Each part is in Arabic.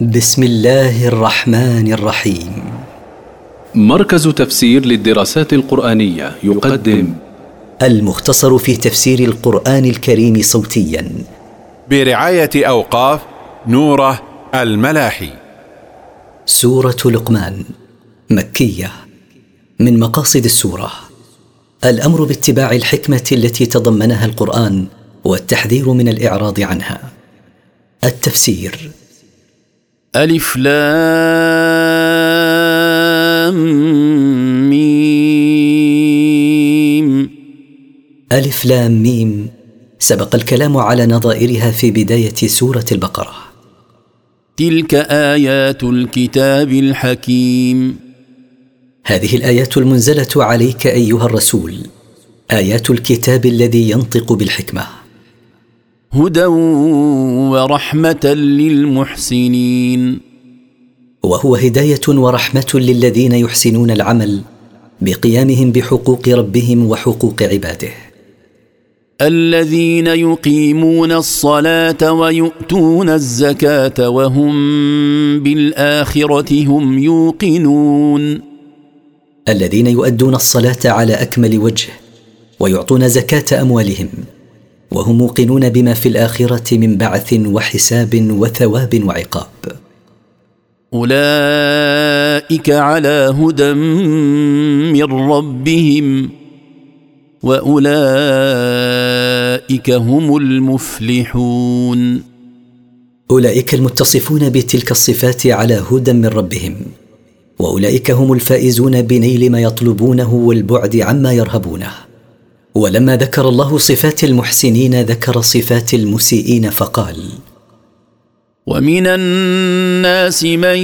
بسم الله الرحمن الرحيم. مركز تفسير للدراسات القرآنية يقدم المختصر في تفسير القرآن الكريم صوتيا. برعاية أوقاف نوره الملاحي. سورة لقمان مكية من مقاصد السورة. الأمر باتباع الحكمة التي تضمنها القرآن والتحذير من الإعراض عنها. التفسير ألف لام ميم. ألف لام ميم سبق الكلام على نظائرها في بداية سورة البقرة. تلك آيات الكتاب الحكيم. هذه الآيات المنزلة عليك أيها الرسول. آيات الكتاب الذي ينطق بالحكمة. هدى ورحمة للمحسنين. وهو هداية ورحمة للذين يحسنون العمل بقيامهم بحقوق ربهم وحقوق عباده. الذين يقيمون الصلاة ويؤتون الزكاة وهم بالآخرة هم يوقنون. الذين يؤدون الصلاة على أكمل وجه ويعطون زكاة أموالهم وهم موقنون بما في الآخرة من بعث وحساب وثواب وعقاب. أولئك على هدى من ربهم وأولئك هم المفلحون. أولئك المتصفون بتلك الصفات على هدى من ربهم وأولئك هم الفائزون بنيل ما يطلبونه والبعد عما يرهبونه. ولما ذكر الله صفات المحسنين ذكر صفات المسيئين فقال ومن الناس من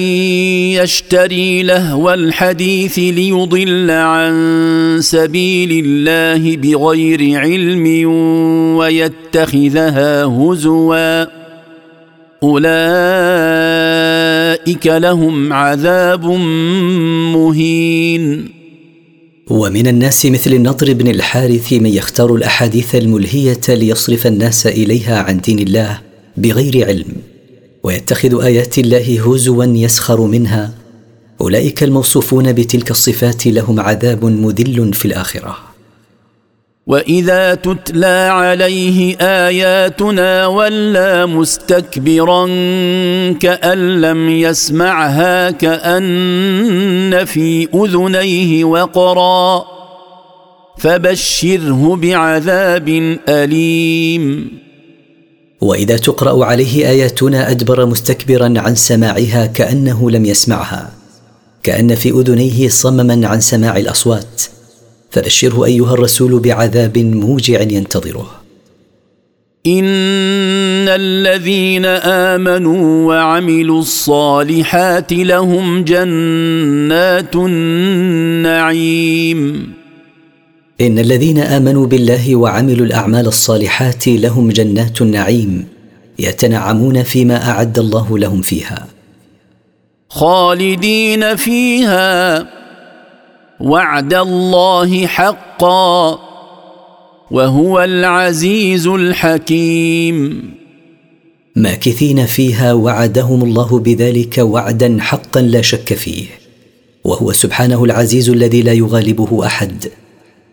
يشتري لهو الحديث ليضل عن سبيل الله بغير علم ويتخذها هزوا. أولئك لهم عذاب مهين. ومن الناس مثل النضر بن الحارث من يختار الأحاديث الملهية ليصرف الناس إليها عن دين الله بغير علم ويتخذ آيات الله هزوا يسخر منها. أولئك الموصوفون بتلك الصفات لهم عذاب مذل في الآخرة. واذا تتلى عليه اياتنا ولى مستكبرا كان لم يسمعها كان في اذنيه وقرا فبشره بعذاب اليم واذا تقرا عليه اياتنا ادبر مستكبرا عن سماعها كانه لم يسمعها كان في اذنيه صمما عن سماع الاصوات فبشره أيها الرسول بعذاب موجع ينتظره. إن الذين آمنوا وعملوا الصالحات لهم جنات النعيم. إن الذين آمنوا بالله وعملوا الأعمال الصالحات لهم جنات النعيم يتنعمون فيما أعد الله لهم فيها. خالدين فيها. وعد الله حقا وهو العزيز الحكيم. ماكثين فيها وعدهم الله بذلك وعدا حقا لا شك فيه وهو سبحانه العزيز الذي لا يغالبه أحد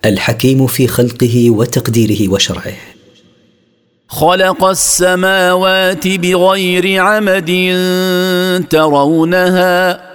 الحكيم في خلقه وتقديره وشرعه. خلق السماوات بغير عمد ترونها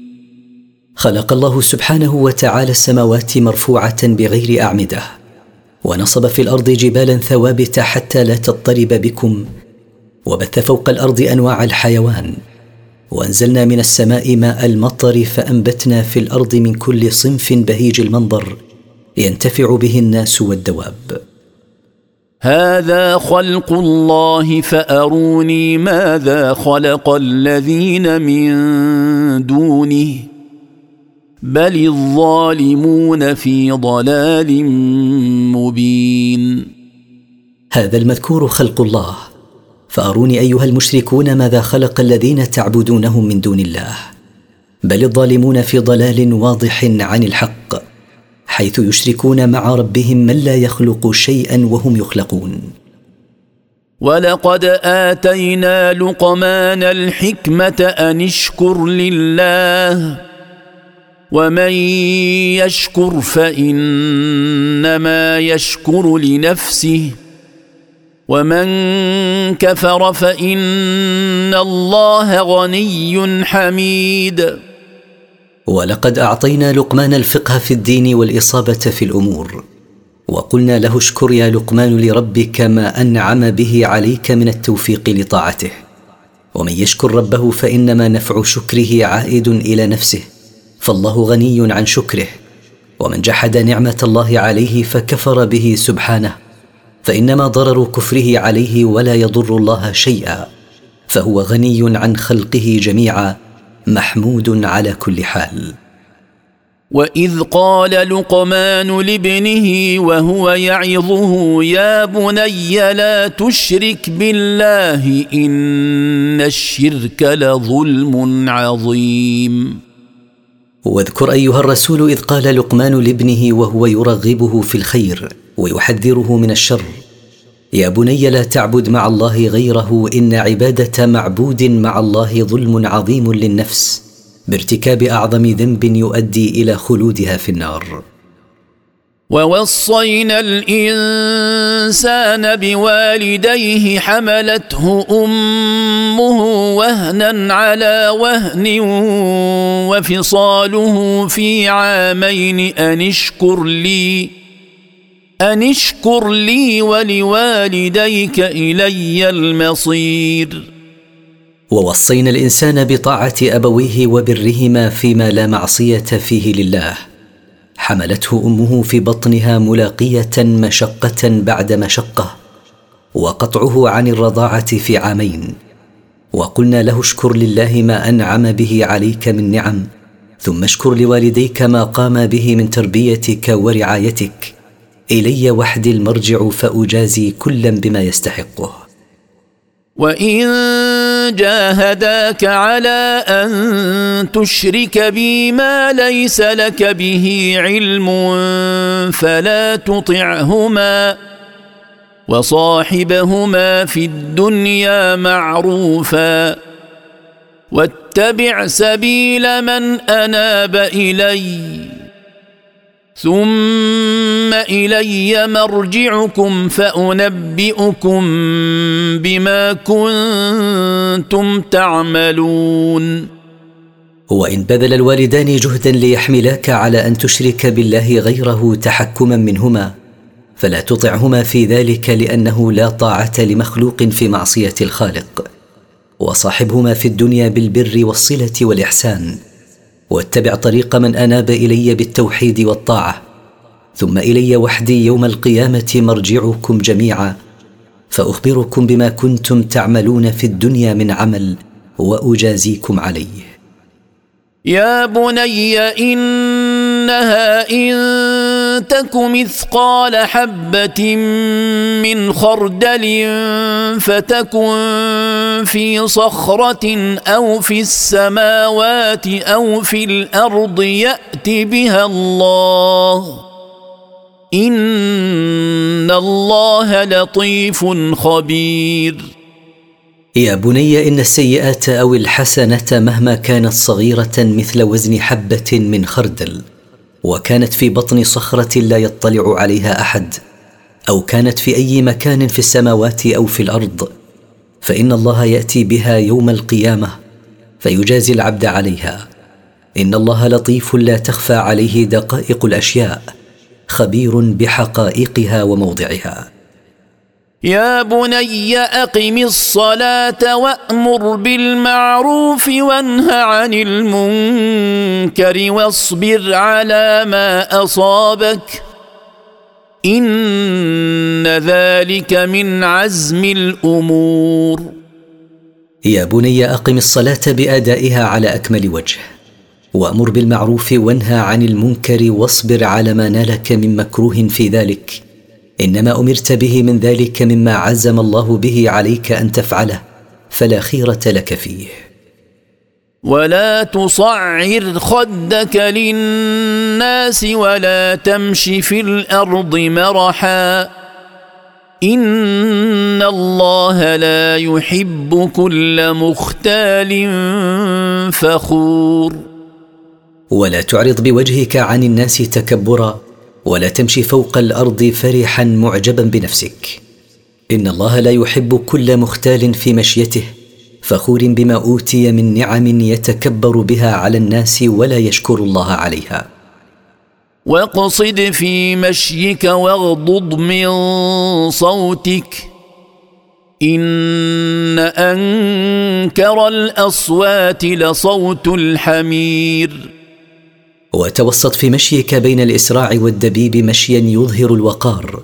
خلق الله سبحانه وتعالى السماوات مرفوعة بغير أعمدة ونصب في الأرض جبالا ثوابت حتى لا تضطرب بكم وبث فوق الأرض أنواع الحيوان وأنزلنا من السماء ماء المطر فأنبتنا في الأرض من كل صنف بهيج المنظر ينتفع به الناس والدواب. هذا خلق الله فأروني ماذا خلق الذين من دونه؟ بل الظالمون في ضلال مبين. هذا المذكور خلق الله. فأروني أيها المشركون ماذا خلق الذين تعبدونهم من دون الله. بل الظالمون في ضلال واضح عن الحق حيث يشركون مع ربهم من لا يخلق شيئا وهم يخلقون. ولقد اتينا لقمان الحكمه ان اشكر لله ومن يشكر فانما يشكر لنفسه ومن كفر فان الله غني حميد ولقد اعطينا لقمان الفقه في الدين والاصابه في الأمور وقلنا له اشكر يا لقمان لربك ما انعم به عليك من التوفيق لطاعته ومن يشكر ربه فانما نفع شكره عائد إلى نفسه فالله غني عن شكره ومن جحد نعمة الله عليه فكفر به سبحانه فإنما ضرر كفره عليه ولا يضر الله شيئا فهو غني عن خلقه جميعا محمود على كل حال. وإذ قال لقمان لابنه وهو يعظه يا بني لا تشرك بالله إن الشرك لظلم عظيم. واذكر أيها الرسول إذ قال لقمان لابنه وهو يرغبه في الخير ويحذره من الشر يا بني لا تعبد مع الله غيره إن عبادة معبود مع الله ظلم عظيم للنفس بارتكاب أعظم ذنب يؤدي إلى خلودها في النار. ووصينا الإنسان بوالديه حملته أمه وهنا على وهن وفصاله في عامين أن اشكر لي أن اشكر لي ولوالديك إلي المصير. ووصينا الإنسان بطاعة أبويه وبرهما فيما لا معصية فيه لله. حملته أمه في بطنها ملاقية مشقة بعد مشقة وقطعه عن الرضاعة في عامين وقلنا له اشكر لله ما أنعم به عليك من نعم ثم اشكر لوالديك ما قام به من تربيتك ورعايتك إلي وحدي المرجع فأجازي كلا بما يستحقه. وان جاهداك على ان تشرك بي ما ليس لك به علم فلا تطعهما وصاحبهما في الدنيا معروفا واتبع سبيل من اناب اليّ ثم إلي مرجعكم فأنبئكم بما كنتم تعملون. وان بذل الوالدان جهدا ليحملاك على أن تشرك بالله غيره تحكما منهما فلا تطعهما في ذلك لأنه لا طاعة لمخلوق في معصية الخالق وصاحبهما في الدنيا بالبر والصلة والإحسان. واتبع طريق من أناب إلي بالتوحيد والطاعة ثم إلي وحدي يوم القيامة مرجعكم جميعا فأخبركم بما كنتم تعملون في الدنيا من عمل وأجازيكم عليه. يا بني إنها إن تك مثقال حبه من خردل فتكن في صخره أو في السماوات أو في الأرض يات بها الله ان الله لطيف خبير يا بني ان السيئات أو الحسنه مهما كانت صغيره مثل وزن حبه من خردل. وكانت في بطن صخرة لا يطلع عليها أحد أو كانت في أي مكان في السماوات أو في الأرض فإن الله يأتي بها يوم القيامة فيجازي العبد عليها. إن الله لطيف لا تخفى عليه دقائق الأشياء خبير بحقائقها وموضعها. يا بني أقم الصلاة وأمر بالمعروف وانه عن المنكر واصبر على ما أصابك. إن ذلك من عزم الأمور. يا بني أقم الصلاة بأدائها على أكمل وجه وأمر بالمعروف وانهى عن المنكر واصبر على ما نالك من مكروه في ذلك إنما أمرت به من ذلك مما عزم الله به عليك أن تفعله فلا خيرة لك فيه. ولا تصعر خدك للناس ولا تمش في الأرض مرحا. إن الله لا يحب كل مختال فخور. ولا تعرض بوجهك عن الناس تكبرا ولا تمشي فوق الأرض فرحا معجبا بنفسك. إن الله لا يحب كل مختال في مشيته فخور بما أوتي من نعم يتكبر بها على الناس ولا يشكر الله عليها. واقصد في مشيك واغضض من صوتك. إن أنكر الأصوات لصوت الحمير. وتوسط في مشيك بين الإسراع والدبيب مشيا يظهر الوقار.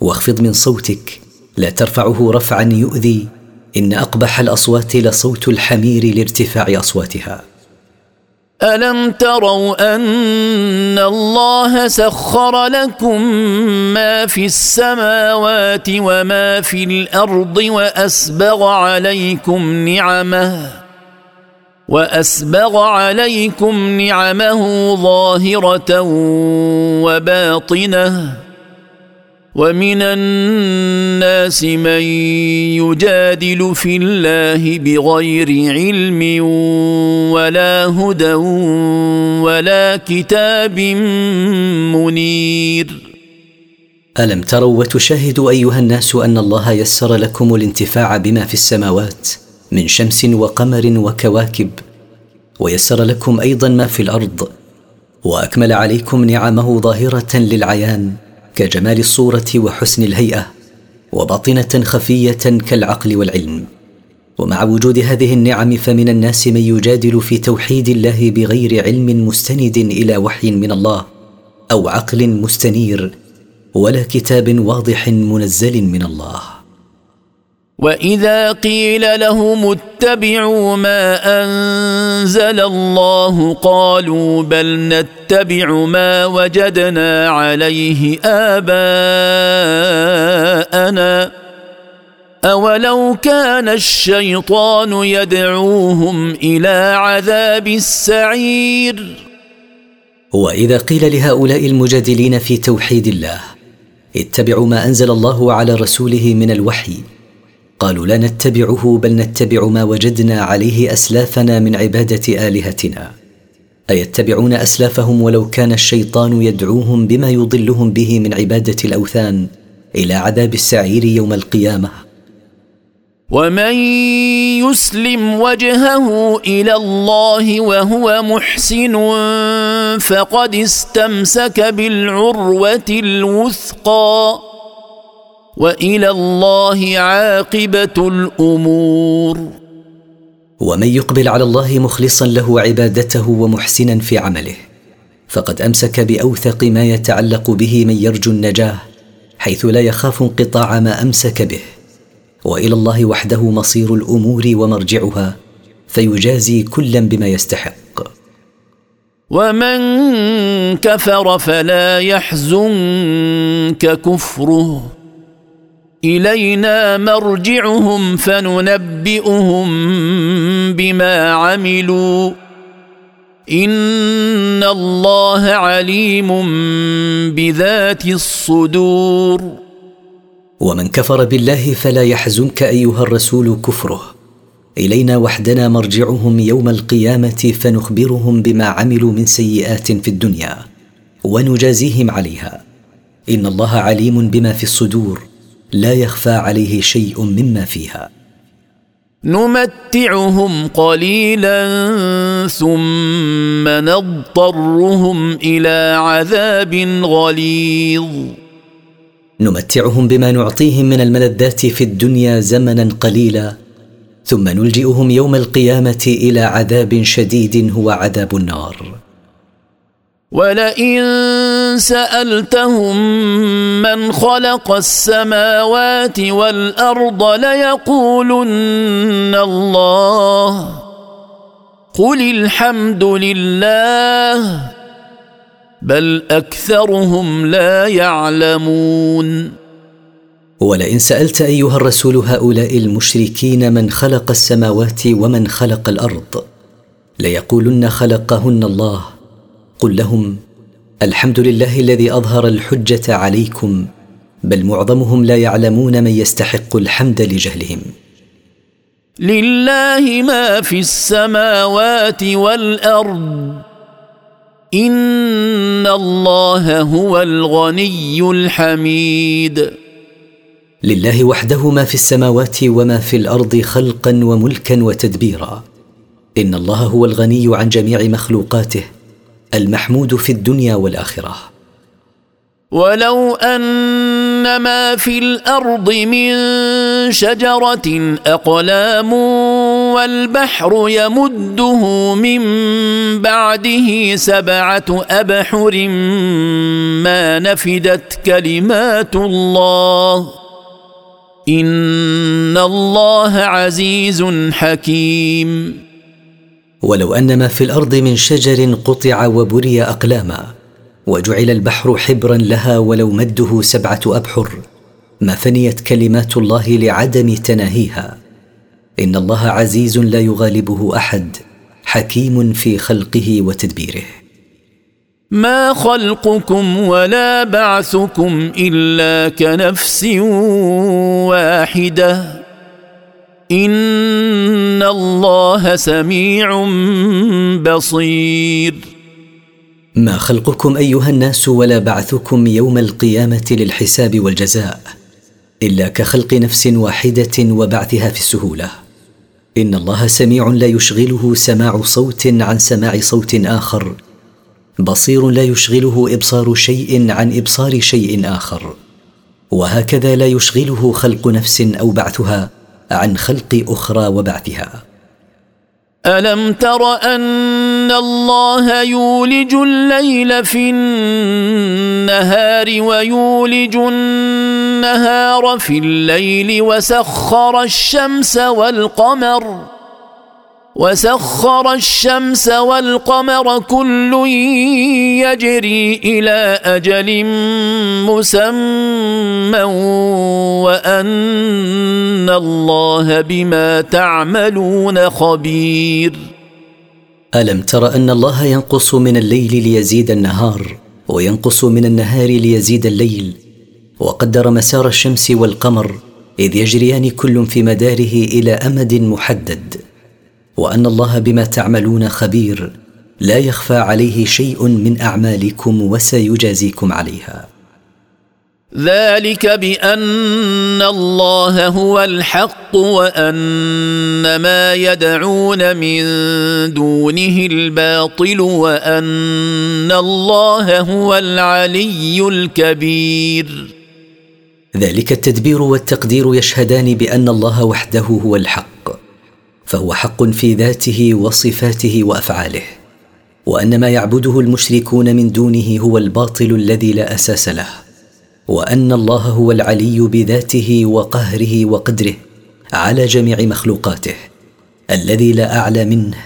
واخفض من صوتك لا ترفعه رفعا يؤذي. إن أقبح الأصوات لصوت الحمير لارتفاع أصواتها. ألم تروا أن الله سخر لكم ما في السماوات وما في الأرض وأسبغ عليكم نعمه؟ وأسبغ عليكم نعمه ظاهرة وباطنة. ومن الناس من يجادل في الله بغير علم ولا هدى ولا كتاب منير. ألم تروا وتشاهدوا أيها الناس أن الله يسر لكم الانتفاع بما في السماوات؟ من شمس وقمر وكواكب ويسر لكم أيضا ما في الأرض وأكمل عليكم نعمه ظاهرة للعيان كجمال الصورة وحسن الهيئة وباطنة خفية كالعقل والعلم. ومع وجود هذه النعم فمن الناس من يجادل في توحيد الله بغير علم مستند إلى وحي من الله أو عقل مستنير ولا كتاب واضح منزل من الله. واذا قيل لهم اتبعوا ما انزل الله قالوا بل نتبع ما وجدنا عليه اباءنا اولو كان الشيطان يدعوهم إلى عذاب السعير واذا قيل لهؤلاء المجادلين في توحيد الله اتبعوا ما انزل الله على رسوله من الوحي قالوا لا نتبعه بل نتبع ما وجدنا عليه أسلافنا من عبادة آلهتنا. أيتبعون أسلافهم ولو كان الشيطان يدعوهم بما يضلهم به من عبادة الأوثان إلى عذاب السعير يوم القيامة؟ ومن يسلم وجهه إلى الله وهو محسن فقد استمسك بالعروة الوثقى. وإلى الله عاقبة الأمور. ومن يقبل على الله مخلصا له عبادته ومحسنا في عمله فقد أمسك بأوثق ما يتعلق به من يرجو النجاة حيث لا يخاف انقطاع ما أمسك به. وإلى الله وحده مصير الأمور ومرجعها فيجازي كلا بما يستحق. ومن كفر فلا يحزنك كفره. إلينا مرجعهم فننبئهم بما عملوا. إن الله عليم بذات الصدور. ومن كفر بالله فلا يحزنك أيها الرسول كفره. إلينا وحدنا مرجعهم يوم القيامة فنخبرهم بما عملوا من سيئات في الدنيا ونجازيهم عليها. إن الله عليم بما في الصدور. لا يخفى عليه شيء مما فيها. نمتعهم قليلا ثم نضطرهم إلى عذاب غليظ. نمتعهم بما نعطيهم من الملذات في الدنيا زمنا قليلا ثم نلجئهم يوم القيامة إلى عذاب شديد هو عذاب النار. ولئن سألتهم من خلق السماوات والأرض ليقولن الله. قل الحمد لله بل أكثرهم لا يعلمون. ولئن سألت أيها الرسول هؤلاء المشركين من خلق السماوات ومن خلق الأرض ليقولن خلقهن الله. قل لهم الحمد لله الذي أظهر الحجة عليكم بل معظمهم لا يعلمون من يستحق الحمد لجهلهم. لله ما في السماوات والأرض. إن الله هو الغني الحميد. لله وحده ما في السماوات وما في الأرض خلقا وملكا وتدبيرا. إن الله هو الغني عن جميع مخلوقاته. المحمود في الدنيا والآخرة. ولو ان ما في الأرض من شجره اقلام والبحر يمده من بعده سبعه ابحر ما نفدت كلمات الله. ان الله عزيز حكيم. ولو أن ما في الأرض من شجر قطع وبري أقلاما وجعل البحر حبرا لها ولو مده سبعة أبحر ما فنيت كلمات الله لعدم تناهيها. إن الله عزيز لا يغالبه أحد حكيم في خلقه وتدبيره. ما خلقكم ولا بعثكم إلا كنفس واحدة. ان الله سميع بصير. ما خلقكم أيها الناس ولا بعثكم يوم القيامة للحساب والجزاء إلا كخلق نفس واحدة وبعثها في السهولة. إن الله سميع لا يشغله سماع صوت عن سماع صوت آخر بصير لا يشغله إبصار شيء عن إبصار شيء آخر. وهكذا لا يشغله خلق نفس أو بعثها عن خلق أخرى وبعثها. ألم تر أن الله يولج الليل في النهار ويولج النهار في الليل وسخر الشمس والقمر؟ وسخر الشمس والقمر كل يجري إلى أجل مسمى وأن الله بما تعملون خبير. ألم تر أن الله ينقص من الليل ليزيد النهار وينقص من النهار ليزيد الليل وقدر مسار الشمس والقمر إذ يجريان كل في مداره إلى أمد محدد. وأن الله بما تعملون خبير لا يخفى عليه شيء من أعمالكم وسيجازيكم عليها. ذلك بأن الله هو الحق وأن ما يدعون من دونه الباطل وأن الله هو العلي الكبير. ذلك التدبير والتقدير يشهدان بأن الله وحده هو الحق. فهو حق في ذاته وصفاته وأفعاله وأن ما يعبده المشركون من دونه هو الباطل الذي لا أساس له وأن الله هو العلي بذاته وقهره وقدره على جميع مخلوقاته الذي لا أعلى منه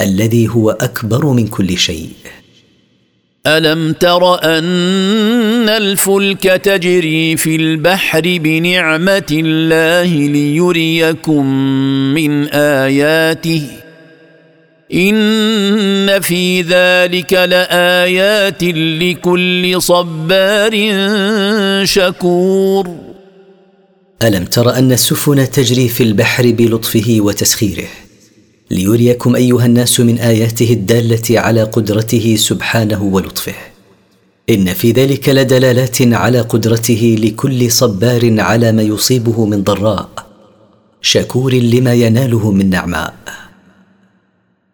الذي هو أكبر من كل شيء. ألم تر أن الفلك تجري في البحر بنعمة الله ليريكم من آياته؟ إن في ذلك لآيات لكل صبار شكور. ألم تر أن السفن تجري في البحر بلطفه وتسخيره؟ ليريكم أيها الناس من آياته الدالة على قدرته سبحانه ولطفه. إن في ذلك لدلالات على قدرته لكل صبار على ما يصيبه من ضراء شكور لما يناله من نعماء.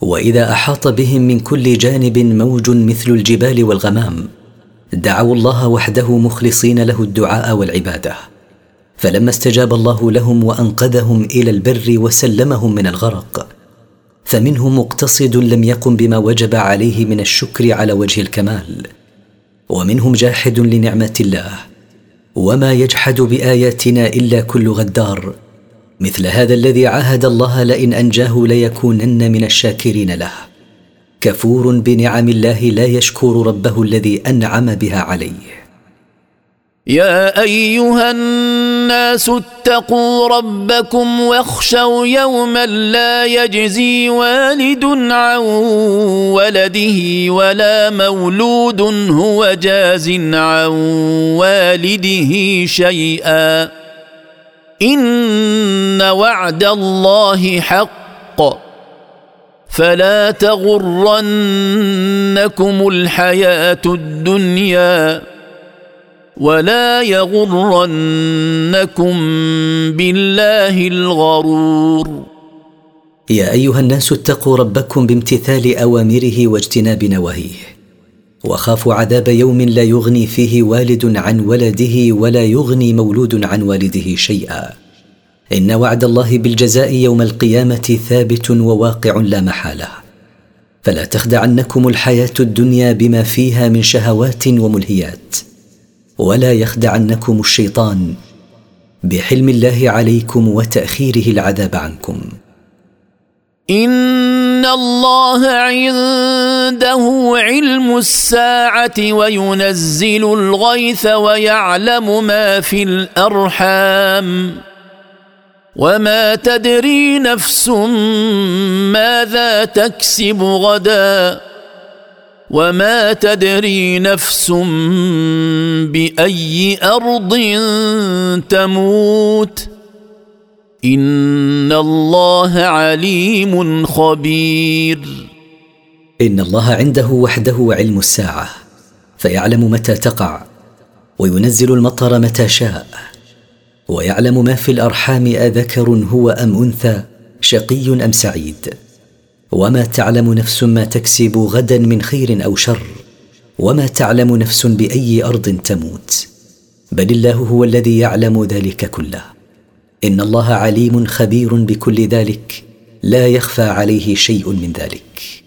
وإذا أحاط بهم من كل جانب موج مثل الجبال والغمام دعوا الله وحده مخلصين له الدعاء والعبادة. فلما استجاب الله لهم وأنقذهم إلى البر وسلمهم من الغرق فمنهم مقتصد لم يقم بما وجب عليه من الشكر على وجه الكمال. ومنهم جاحد لنعمة الله وما يجحد بآياتنا إلا كل غدار. مثل هذا الذي عاهد الله لئن أنجاه ليكونن من الشاكرين له. كفور بنعم الله لا يشكر ربه الذي أنعم بها عليه. يا أيها الناس اتقوا ربكم واخشوا يوما لا يجزي والد عن ولده ولا مولود هو جاز عن والده شيئا. إن وعد الله حق. فلا تغرنكم الحياة الدنيا ولا يغرنكم بالله الغرور. يا أيها الناس اتقوا ربكم بامتثال أوامره واجتناب نواهيه. وخافوا عذاب يوم لا يغني فيه والد عن ولده ولا يغني مولود عن والده شيئا. إن وعد الله بالجزاء يوم القيامة ثابت وواقع لا محالة. فلا تخدعنكم الحياة الدنيا بما فيها من شهوات وملهيات. ولا يخدعنكم الشيطان بحلم الله عليكم وتأخيره العذاب عنكم. ان الله عنده علم الساعة وينزل الغيث ويعلم ما في الارحام وما تدري نفس ماذا تكسب غدا وما تدري نفس باي ارض تموت ان الله عليم خبير. ان الله عنده وحده علم الساعة فيعلم متى تقع وينزل المطر متى شاء ويعلم ما في الارحام اذكر هو ام انثى شقي ام سعيد. وما تعلم نفس ما تكسب غدا من خير أو شر وما تعلم نفس باي ارض تموت. بل الله هو الذي يعلم ذلك كله. إن الله عليم خبير بكل ذلك. لا يخفى عليه شيء من ذلك.